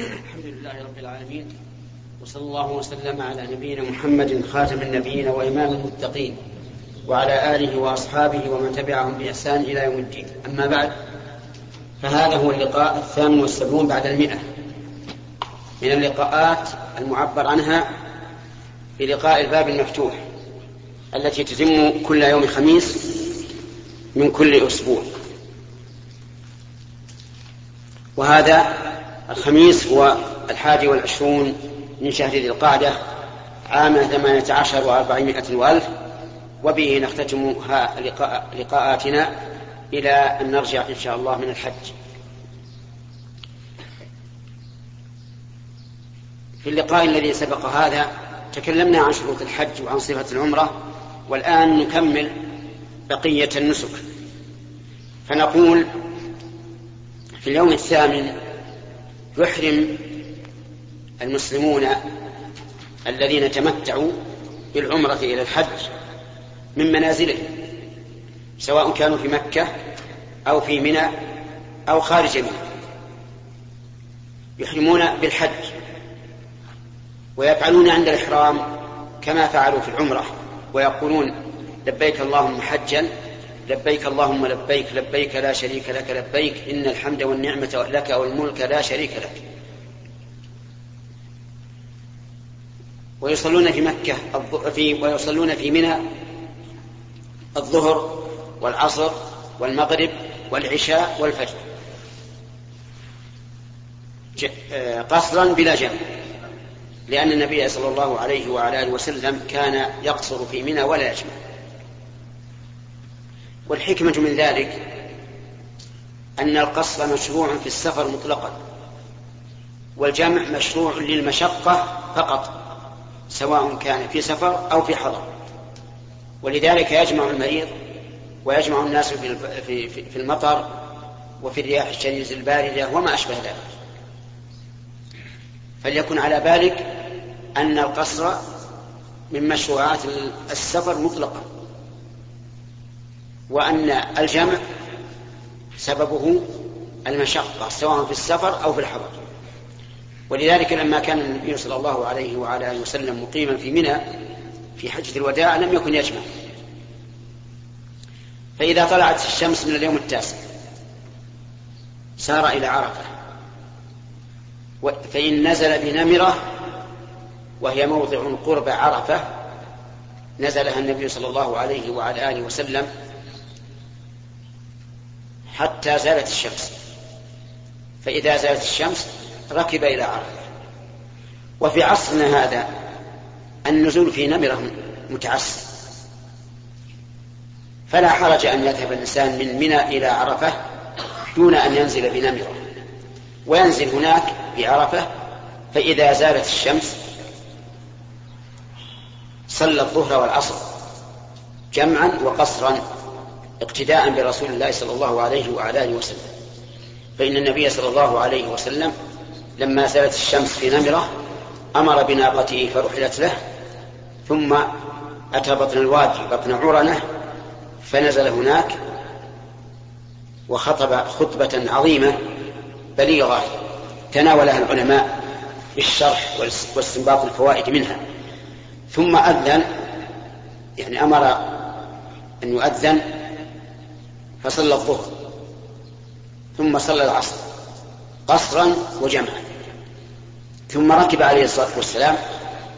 الحمد لله رب العالمين وصلى الله وسلم على نبينا محمد خاتم النبيين وإمام المتقين وعلى آله وأصحابه ومن تبعهم بإحسان إلى يوم الدين. أما بعد فهذا هو اللقاء الثامن والسبعون بعد المئة. من اللقاءات المعبر عنها بلقاء الباب المفتوح التي تتم كل يوم خميس من كل أسبوع. وهذا الخميس هو الحادي والعشرون من شهر ذي القعدة عام ثمانية عشر وأربعمائة وألف. وبه نختتم لقاء لقاءاتنا إلى أن نرجع إن شاء الله من الحج. في اللقاء الذي سبق هذا تكلمنا عن شروط الحج وعن صفة العمرة والآن نكمل بقية النسك. فنقول في اليوم الثامن يحرم المسلمون الذين تمتعوا بالعمرة إلى الحج من منازلهم سواء كانوا في مكة أو في منى أو خارج منى يحرمون بالحج ويفعلون عند الإحرام كما فعلوا في العمرة ويقولون لبيك اللهم حجا لبيك اللهم لبيك لبيك لا شريك لك لبيك إن الحمد والنعمة لك والملك لا شريك لك. ويصلون في مكة في ويصلون في منى الظهر والعصر والمغرب والعشاء والفجر. آه، قصرا بلا جمع. لأن النبي صلى الله عليه وعلى آله وسلم كان يقصر في منى ولا يجمع. والحكمة من ذلك أن القصر مشروع في السفر مطلقا والجمع مشروع للمشقة فقط سواء كان في سفر أو في حضر. ولذلك يجمع المريض ويجمع الناس في في المطر وفي الرياح الشديدة الباردة وما أشبه ذلك. فليكن على بالك أن القصر من مشروعات السفر مطلقا. وأن الجمع سببه المشقة سواء في السفر أو في الحضر. ولذلك لما كان النبي صلى الله عليه وعلى آله وسلم مقيما في منى في حجة الوداع لم يكن يجمع. فإذا طلعت الشمس من اليوم التاسع سار إلى عرفة. فإن نزل بنمرة وهي موضع قرب عرفة نزلها النبي صلى الله عليه وعلى آله وسلم حتى زالت الشمس. فإذا زالت الشمس ركب إلى عرفة وفي عصرنا هذا النزول في نمرة متعسر فلا حرج أن يذهب الإنسان من منى إلى عرفة دون أن ينزل بنمرة. وينزل هناك بعرفة فإذا زالت الشمس صلى الظهر والعصر جمعا وقصرا. اقتداء برسول الله صلى الله عليه وعلى آله وسلم. فإن النبي صلى الله عليه وسلم لما زالت الشمس في نمرة أمر بناقته فرحلت له ثم أتى بطن الوادي بطن عرنة فنزل هناك وخطب خطبة عظيمة بليغة تناولها العلماء بالشرح واستنباط الفوائد منها. ثم أذن يعني أمر أن يؤذن فصلى الظهر ثم صلى العصر قصرا وجمعا. ثم ركب عليه الصلاة والسلام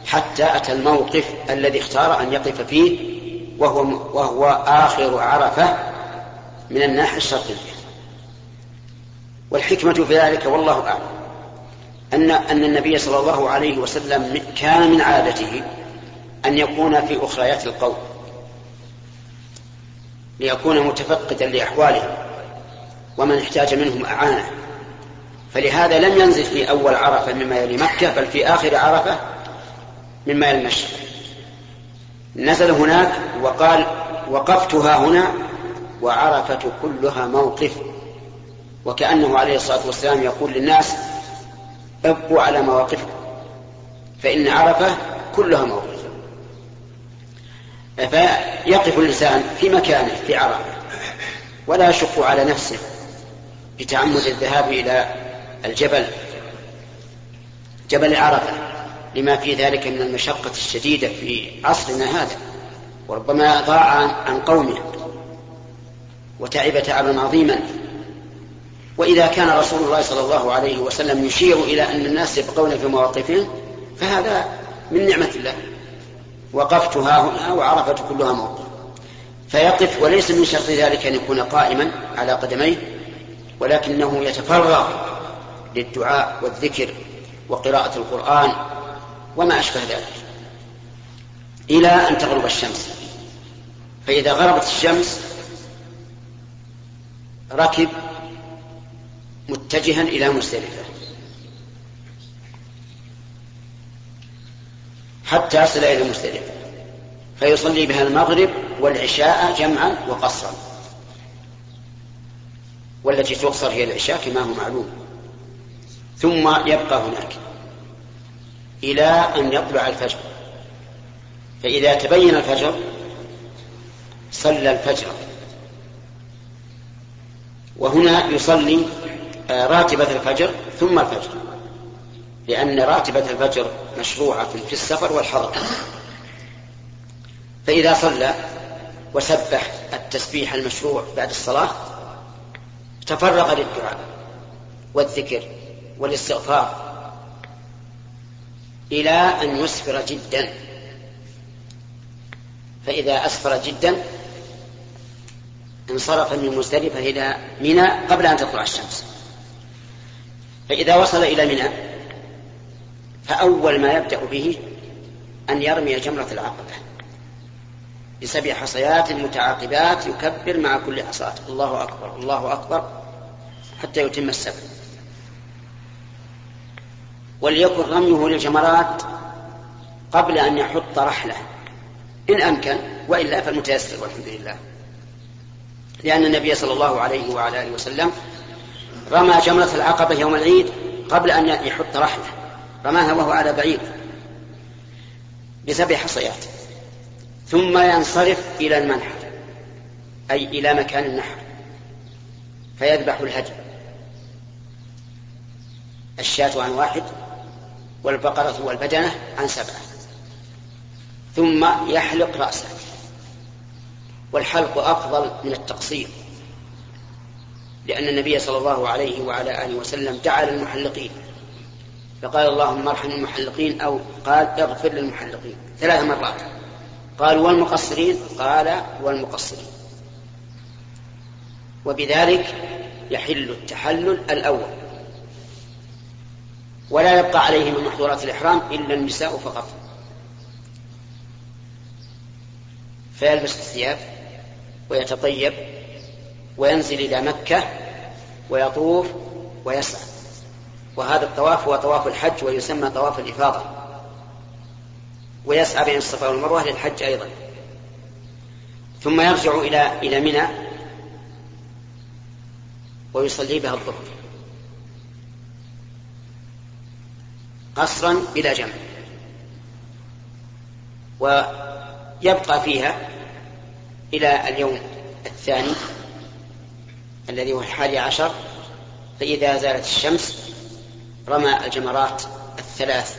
حتى أتى الموقف الذي اختار أن يقف فيه وهو, وهو آخر عرفة من الناحية الشرقية. والحكمة في ذلك والله أعلم أن أن النبي صلى الله عليه وسلم كان من عادته أن يكون في أخريات القوم. ليكون متفقدا لأحوالهم ومن احتاج منهم أعانه. فلهذا لم ينزل في أول عرفة مما يلي مكة بل في آخر عرفة مما يلي المشرق نزل هناك وقال وقفتها هنا وعرفة كلها موقف. وكأنه عليه الصلاة والسلام يقول للناس ابقوا على مواقفكم فإن عرفة كلها موقف. فيقف الإنسان في مكانه في عرفة ولا يشق على نفسه بتعمد الذهاب إلى الجبل جبل عرفة لما في ذلك من المشقة الشديدة في عصرنا هذا وربما ضاع عن قومه وتعب تعبا عظيما. وإذا كان رسول الله صلى الله عليه وسلم يشير إلى أن الناس يبقون في مواقفهم فهذا من نعمة الله. وقفت ها هنا وعرفت كلها موقف. فيقف وليس من شرط ذلك أن يكون قائما على قدميه ولكنه يتفرغ للدعاء والذكر وقراءة القرآن وما أشبه ذلك إلى أن تغرب الشمس. فإذا غربت الشمس ركب متجها إلى مزدلفة حتى يصل إلى مزدلفة فيصلي بها المغرب والعشاء جمعا وقصرا. والتي تقصر هي العشاء كما هو معلوم. ثم يبقى هناك إلى أن يطلع الفجر. فإذا تبين الفجر صلى الفجر. وهنا يصلي آه، راتبة الفجر ثم الفجر. لأن راتبة الفجر مشروعة في السفر والحضر فإذا صلى وسبح التسبيح المشروع بعد الصلاة تفرغ للدعاء والذكر والاستغفار إلى أن يسفر جدا. فإذا أسفر جدا انصرف من مزدلفة إلى منى قبل أن تطلع الشمس. فإذا وصل إلى منى فأول ما يبدأ به أن يرمي جمرة العقبة بسبع حصيات متعاقبات يكبر مع كل حصاة. الله أكبر الله أكبر حتى يتم السبع وليكن رميه للجمرات قبل أن يحط رحله إن أمكن وإلا فالمتيسر والحمد لله. لأن النبي صلى الله عليه وعلى آله وسلم رمى جمرة العقبة يوم العيد قبل أن يحط رحله. رماها وهو على بعيد بسبع حصيات. ثم ينصرف إلى المنحر أي إلى مكان النحر فيذبح الهدي. الشاة عن واحد والبقرة والبدنة عن سبعة. ثم يحلق رأسه والحلق أفضل من التقصير لأن النبي صلى الله عليه وعلى آله وسلم دعا للمحلقين فقال اللهم ارحم المحلقين أو قال اغفر للمحلقين ثلاث مرات. قال والمقصرين قال والمقصرين. وبذلك يحل التحلل الأول. ولا يبقى عليه من محظورات الإحرام إلا النساء فقط. فيلبس الثياب ويتطيب وينزل إلى مكة ويطوف ويسعى. وهذا الطواف هو طواف الحج ويسمى طواف الإفاضة. ويسعى بين الصفا والمروة للحج أيضا. ثم يرجع إلى إلى منى ويصلي بها الظهر. قصرا بلا جمع. ويبقى فيها إلى اليوم الثاني الذي هو الحادي عشر فإذا زالت الشمس رمى الجمرات الثلاث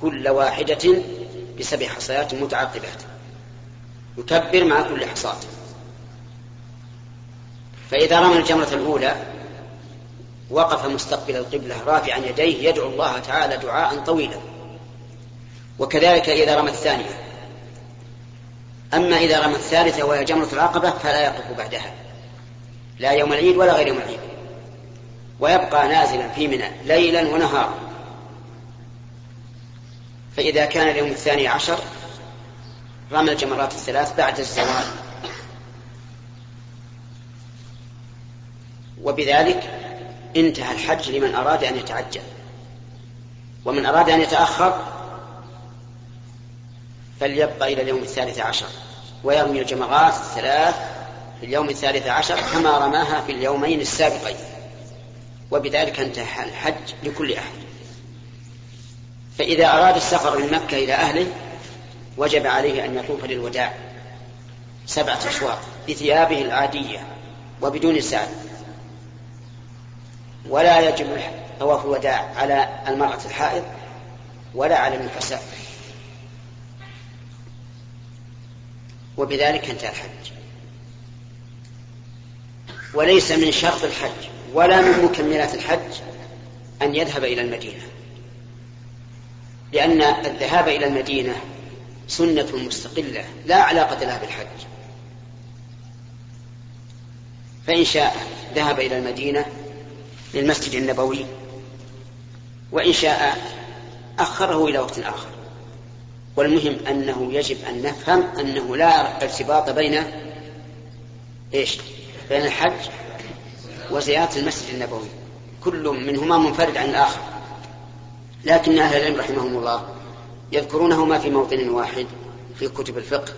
كل واحدة بسبع حصيات متعاقبات يكبر مع كل حصاة. فإذا رمى الجمرة الأولى وقف مستقبل القبلة رافعا يديه يدعو الله تعالى دعاء طويلا. وكذلك إذا رمى الثانية. أما إذا رمى الثالثة وهي جمرة العقبة فلا يقف بعدها. لا يوم العيد ولا غير يوم العيد. ويبقى نازلا في منى ليلا ونهارا. فإذا كان اليوم الثاني عشر رمى الجمرات الثلاث بعد الزوال. وبذلك انتهى الحج لمن أراد أن يتعجل. ومن أراد أن يتأخر فليبقى إلى اليوم الثالث عشر. ويرمي الجمرات الثلاث في اليوم الثالث عشر كما رماها في اليومين السابقين. وبذلك انتهى الحج لكل أحد. فإذا أراد السفر من مكة إلى أهله وجب عليه أن يطوف للوداع سبعة أشواط بثيابه العادية وبدون سعد ولا يجب طواف الوداع على المرأة الحائض ولا على النفساء. وبذلك انتهى الحج. وليس من شرط الحج. ولا من مكملات الحج أن يذهب إلى المدينة. لأن الذهاب إلى المدينة سنة مستقلة لا علاقة لها بالحج. فإن شاء ذهب إلى المدينة للمسجد النبوي وإن شاء أخره إلى وقت آخر. والمهم أنه يجب أن نفهم أنه لا ارتباط بين إيش؟ بين الحج وزيارة المسجد النبوي. كل منهما منفرد عن الآخر. لكن أهل العلم رحمهم الله يذكرونهما في موطن واحد في كتب الفقه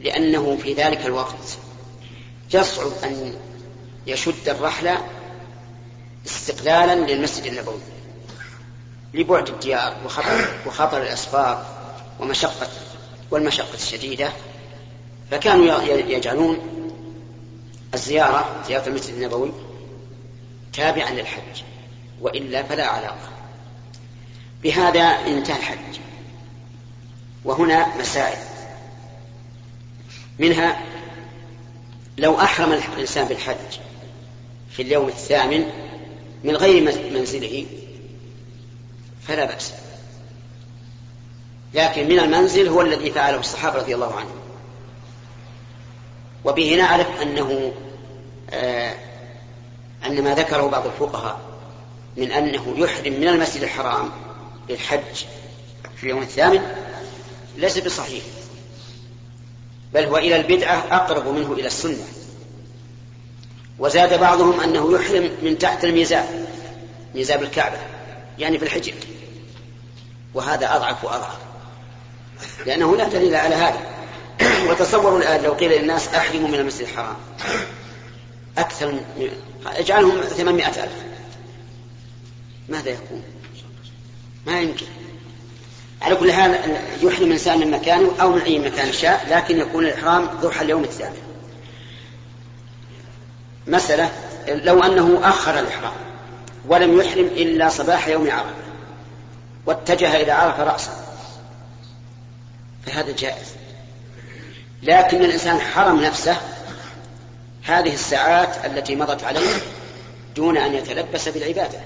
لأنه في ذلك الوقت يصعب أن يشد الرحلة استقلالا للمسجد النبوي لبعد الديار وخطر, وخطر الأسفار ومشقة والمشقة الشديدة. فكانوا يجعلون الزيارة زيارة المسجد النبوي تابعا للحج وإلا فلا علاقة. بهذا انتهى الحج. وهنا مسائل. منها لو أحرم الإنسان بالحج في اليوم الثامن من غير منزله فلا بأس. لكن من المنزل هو الذي فعله الصحابة رضي الله عنهم. وبه نعرف أنه آه أن ما ذكره بعض الفقهاء من أنه يحرم من المسجد الحرام للحج في اليوم الثامن ليس بصحيح بل هو إلى البدعة أقرب منه إلى السنة. وزاد بعضهم أنه يحرم من تحت الميزاب ميزاب الكعبة يعني في الحجر. وهذا أضعف وأضعف لأنه لا دليل على هذا. وتصوروا الآن لو قيل للناس أحرموا من المسجد الحرام. أكثر من اجعلهم ثمانمائة ألف. ماذا يكون؟ ما يمكن. على كل حال يحرم الإنسان من مكانه أو من أي مكان شاء لكن يكون الإحرام ضحى اليوم الثامن مسألة لو أنه أخر الإحرام ولم يحرم إلا صباح يوم عرفة واتجه إلى عرفة رأسا فهذا جائز. لكن الإنسان حرم نفسه هذه الساعات التي مضت عليه دون أن يتلبس بالعبادة.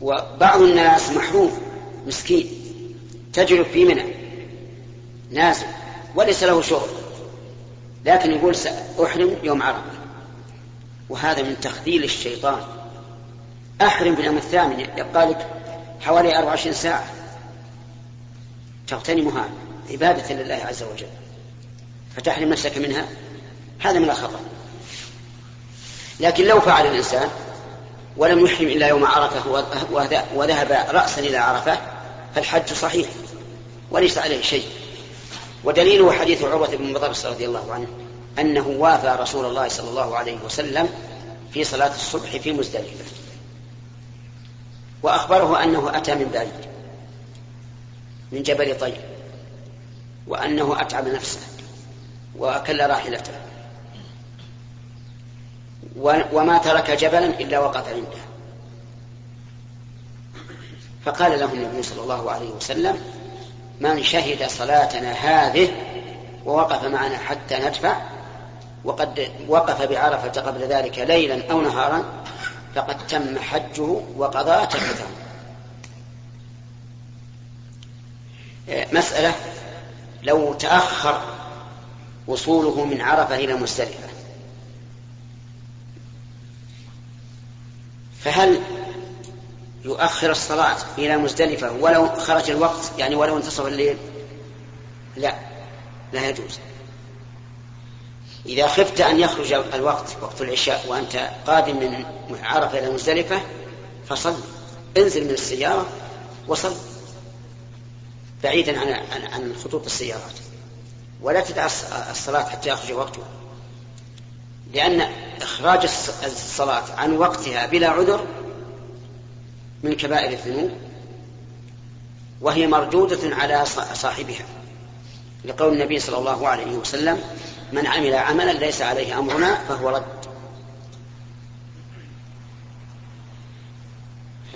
وبعض الناس محروم مسكين تجرب في منى نازل وليس له شغل لكن يقول سأحرم يوم عرفة. وهذا من تخذيل الشيطان. أحرم باليوم الثامن يبقى لك حوالي 24 ساعة تغتنمها. عبادة لله عز وجل. فتحرم نفسك منها. هذا من الخطأ. لكن لو فعل الإنسان ولم يحرم إلا يوم عرفة وذهب رأسا إلى عرفة فالحج صحيح وليس عليه شيء. ودليله حديث عروة بن مضرس رضي الله عنه أنه وافى رسول الله صلى الله عليه وسلم في صلاة الصبح في مزدلفة. وأخبره أنه أتى من بعيد من جبل طيب. وأنه أتعب نفسه وأكل راحلته. وما ترك جبلا إلا وقف عنده فقال له النبي صلى الله عليه وسلم من شهد صلاتنا هذه ووقف معنا حتى ندفع وقد وقف بعرفة قبل ذلك ليلا أو نهارا فقد تم حجه وقضى تكته مسألة لو تأخر وصوله من عرفة إلى مزدلفة فهل يؤخر الصلاة إلى مزدلفة ولو خرج الوقت؟ يعني ولو انتصف الليل؟ لا لا يجوز. إذا خفت أن يخرج الوقت وقت العشاء وأنت قادم من عرفة إلى مزدلفة فصل انزل من السيارة وصل. بعيدا عن عن خطوط السيارات. ولا تدع الصلاة حتى يخرج وقتها. لأن إخراج الصلاة عن وقتها بلا عذر من كبائر الذنوب وهي مردودة على صاحبها. لقول النبي صلى الله عليه وسلم من عمل عملا ليس عليه أمرنا فهو رد.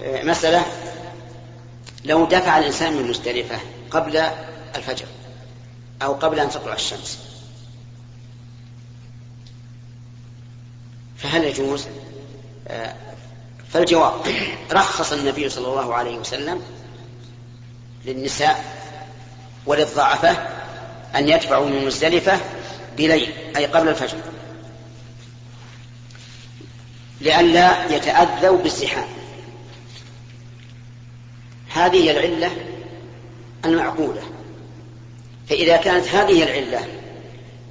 مسألة لو دفع الإنسان من مزدلفة قبل الفجر أو قبل أن تطلع الشمس. فهل يجوز؟ آه، فالجواب رخص النبي صلى الله عليه وسلم للنساء وللضعفة أن يدفعوا من مزدلفة بليل أي قبل الفجر. لئلا يتأذوا بالزحام. هذه هي العلة المعقولة فإذا كانت هذه العلة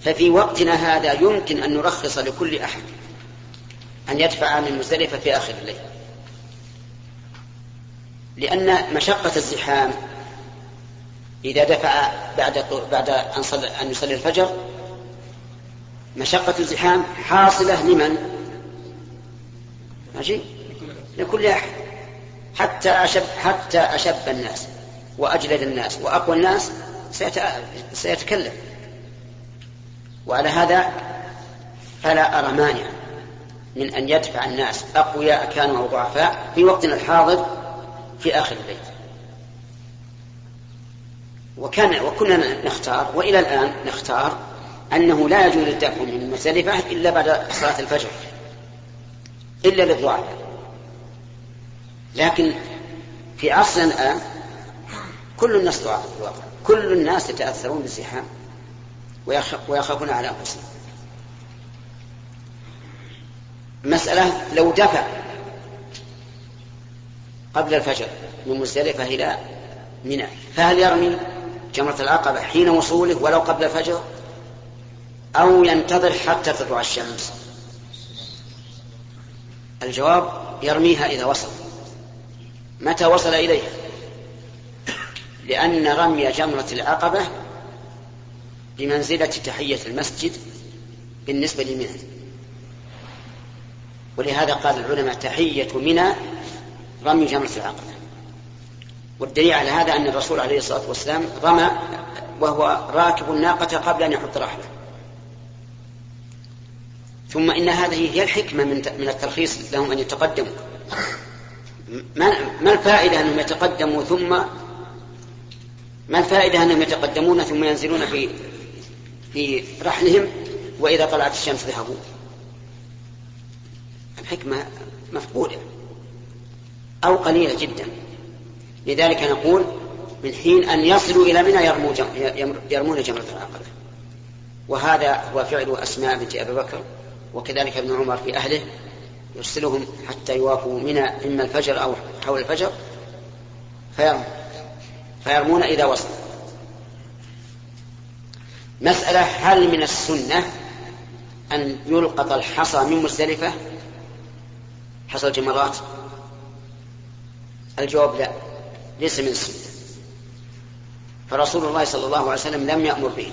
ففي وقتنا هذا يمكن أن نرخص لكل أحد أن يدفع من مزدلفة في آخر الليل لأن مشقة الزحام إذا دفع بعد بعد أن, أن يصلي الفجر مشقة الزحام حاصلة لمن؟ ماشي؟ لكل أحد حتى أشب حتى أشب الناس وأجلد الناس وأقوى الناس سيتكلم. وعلى هذا فلا أرى مانع من أن يدفع الناس أقوياء كانوا أو ضعفاء في وقتنا الحاضر في آخر الليل وكان وكنا نختار وإلى الآن نختار أنه لا يجوز الدفع من المزدلفة إلا بعد صلاة الفجر. إلا للضعفاء. لكن في عصرنا الآن كل الناس ضعفاء في الواقع كل الناس يتأثرون بالزحام ويخافون على أنفسهم. مسألة لو دفع قبل الفجر من مزدلفة إلى منى فهل يرمي جمرة العقبة حين وصوله ولو قبل الفجر؟ أو ينتظر حتى تطلع الشمس؟ الجواب يرميها إذا وصل. متى وصل إليها؟ لأن رمي جمرة العقبة بمنزلة تحية المسجد بالنسبة لمنى. ولهذا قال العلماء تحية منى رمي جمرة العقبة. والدليل على هذا أن الرسول عليه الصلاة والسلام رمى وهو راكب الناقة قبل أن يحط رحله ثم إن هذه هي الحكمة من الترخيص لهم أن يتقدموا. ما الفائدة أنهم يتقدموا ثم ما الفائدة أنهم يتقدمون ثم ينزلون في في رحلهم وإذا طلعت الشمس ذهبوا؟ الحكمة مفقودة أو قليلة جدا. لذلك نقول من حين أن يصلوا إلى منى يرمون جمرة العقبة. وهذا هو فعل أسماء بنت أبي بكر وكذلك ابن عمر في أهله يرسلهم حتى يوافوا منى إما الفجر أو حول الفجر فيرمون فيرمون إذا وصلوا مسألة هل من السنة أن يلقط الحصى من مزدلفة؟ حصى الجمرات؟ الجواب لا ليس من السنة. فرسول الله صلى الله عليه وسلم لم يأمر به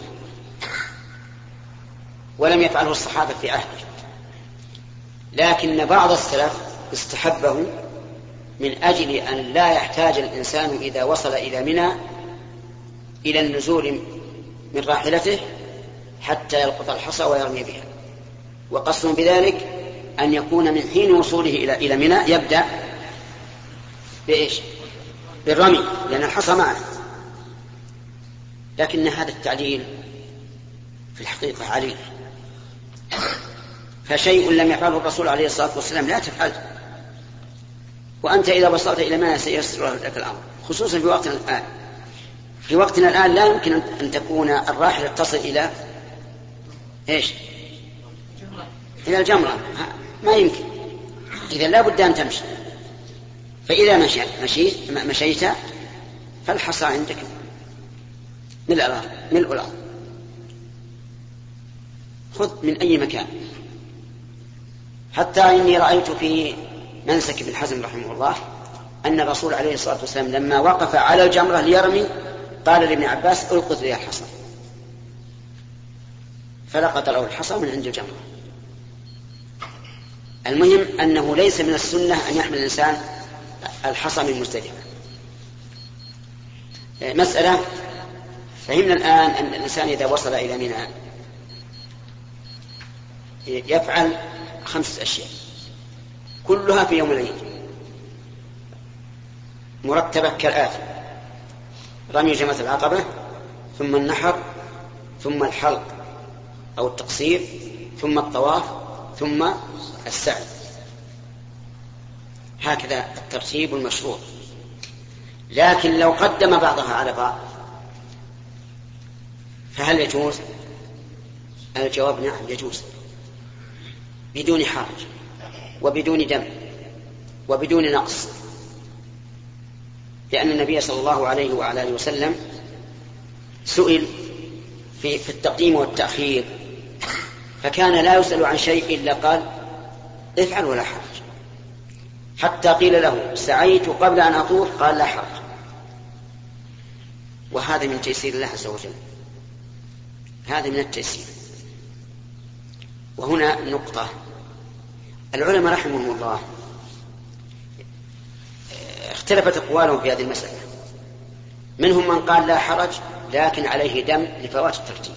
ولم يفعله الصحابة في عهده. لكن بعض السلف استحبه من أجل أن لا يحتاج الإنسان إذا وصل إلى منى إلى النزول من راحلته حتى يلقط الحصى ويرمي بها. وقصد بذلك أن يكون من حين وصوله إلى إلى منى يبدأ بإيش؟ بالرمي لأن الحصى معه. لكن هذا التعليل في الحقيقة عليل. فشيء لم يفعله الرسول عليه الصلاة والسلام لا تفعله. وأنت إذا وصلت إلى ما سيسر لك الأمر خصوصا في وقتنا الآن. في وقتنا الآن لا يمكن أن تكون الراحلة تصل إلى إيش؟ إلى الجمرة. ما يمكن. إذا لا بد أن تمشي. فإذا مشيت مشيت فالحصى عندك. ملء الأرض ملء الأرض خذ من أي مكان. حتى إني رأيت في منسك ابن حزم رحمه الله أن الرسول عليه الصلاة والسلام لما وقف على الجمرة ليرمي قال لابن عباس ألقط لي الحصى. فلقط له الحصى من عند الجمرة. المهم أنه ليس من السنة أن يحمل الإنسان الحصى من مزدلفة مسألة فهمنا الآن أن الإنسان إذا وصل إلى منى يفعل خمسة أشياء. كلها في يوم العيد. مرتبة كالآتي. رمي جمرة العقبة ثم النحر ثم الحلق أو التقصير ثم الطواف ثم السعي. هكذا الترتيب المشروع. لكن لو قدم بعضها على بعض فهل يجوز؟ الجواب نعم يجوز. بدون حرج. وبدون دم وبدون نقص. لأن النبي صلى الله عليه وعلى آله وسلم سئل في, في التقديم والتأخير فكان لا يسأل عن شيء إلا قال افعل ولا حرج. حتى قيل له سعيت قبل أن أطوف؟ قال لا حرج. وهذا من تيسير الله عز وجل. هذا من التيسير. وهنا نقطة. العلماء رحمهم الله اختلفت أقوالهم في هذه المسألة. منهم من قال لا حرج لكن عليه دم لفوات الترتيب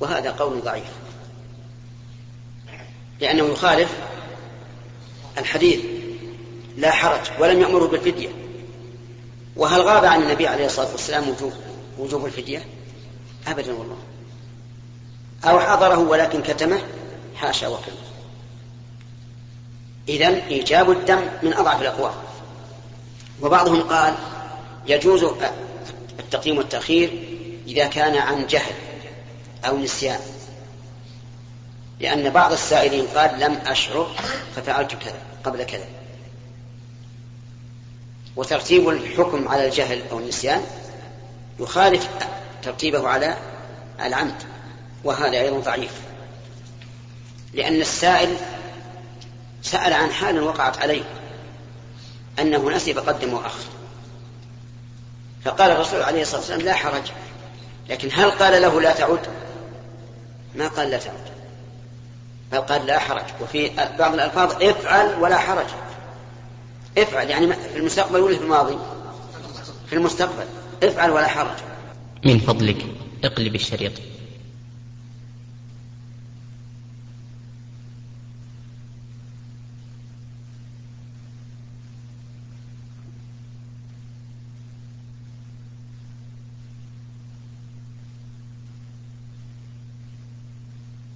وهذا قول ضعيف. لأنه يخالف الحديث لا حرج ولم يأمره بالفدية. وهل غاب عن النبي عليه الصلاة والسلام وجوب وجوب الفدية؟ أبدا والله. أو حضره ولكن كتمه حاشا وكلا إذن إيجاب الدم من أضعف الأقوال. وبعضهم قال يجوز التقديم والتأخير إذا كان عن جهل أو نسيان. لأن بعض السائلين قال لم أشعر ففعلت كذا قبل كذا. وترتيب الحكم على الجهل أو النسيان يخالف ترتيبه على العمد وهذا أيضا ضعيف. لأن السائل سأل عن حال وقعت عليه أنه نسي فقدم وأخر. فقال الرسول عليه الصلاة والسلام لا حرج لكن هل قال له لا تعد؟ ما قال لا تعد بل قال لا حرج. وفي بعض الألفاظ افعل ولا حرج. افعل يعني في المستقبل ولا في الماضي؟ في المستقبل. افعل ولا حرج. من فضلك اقلب الشريط.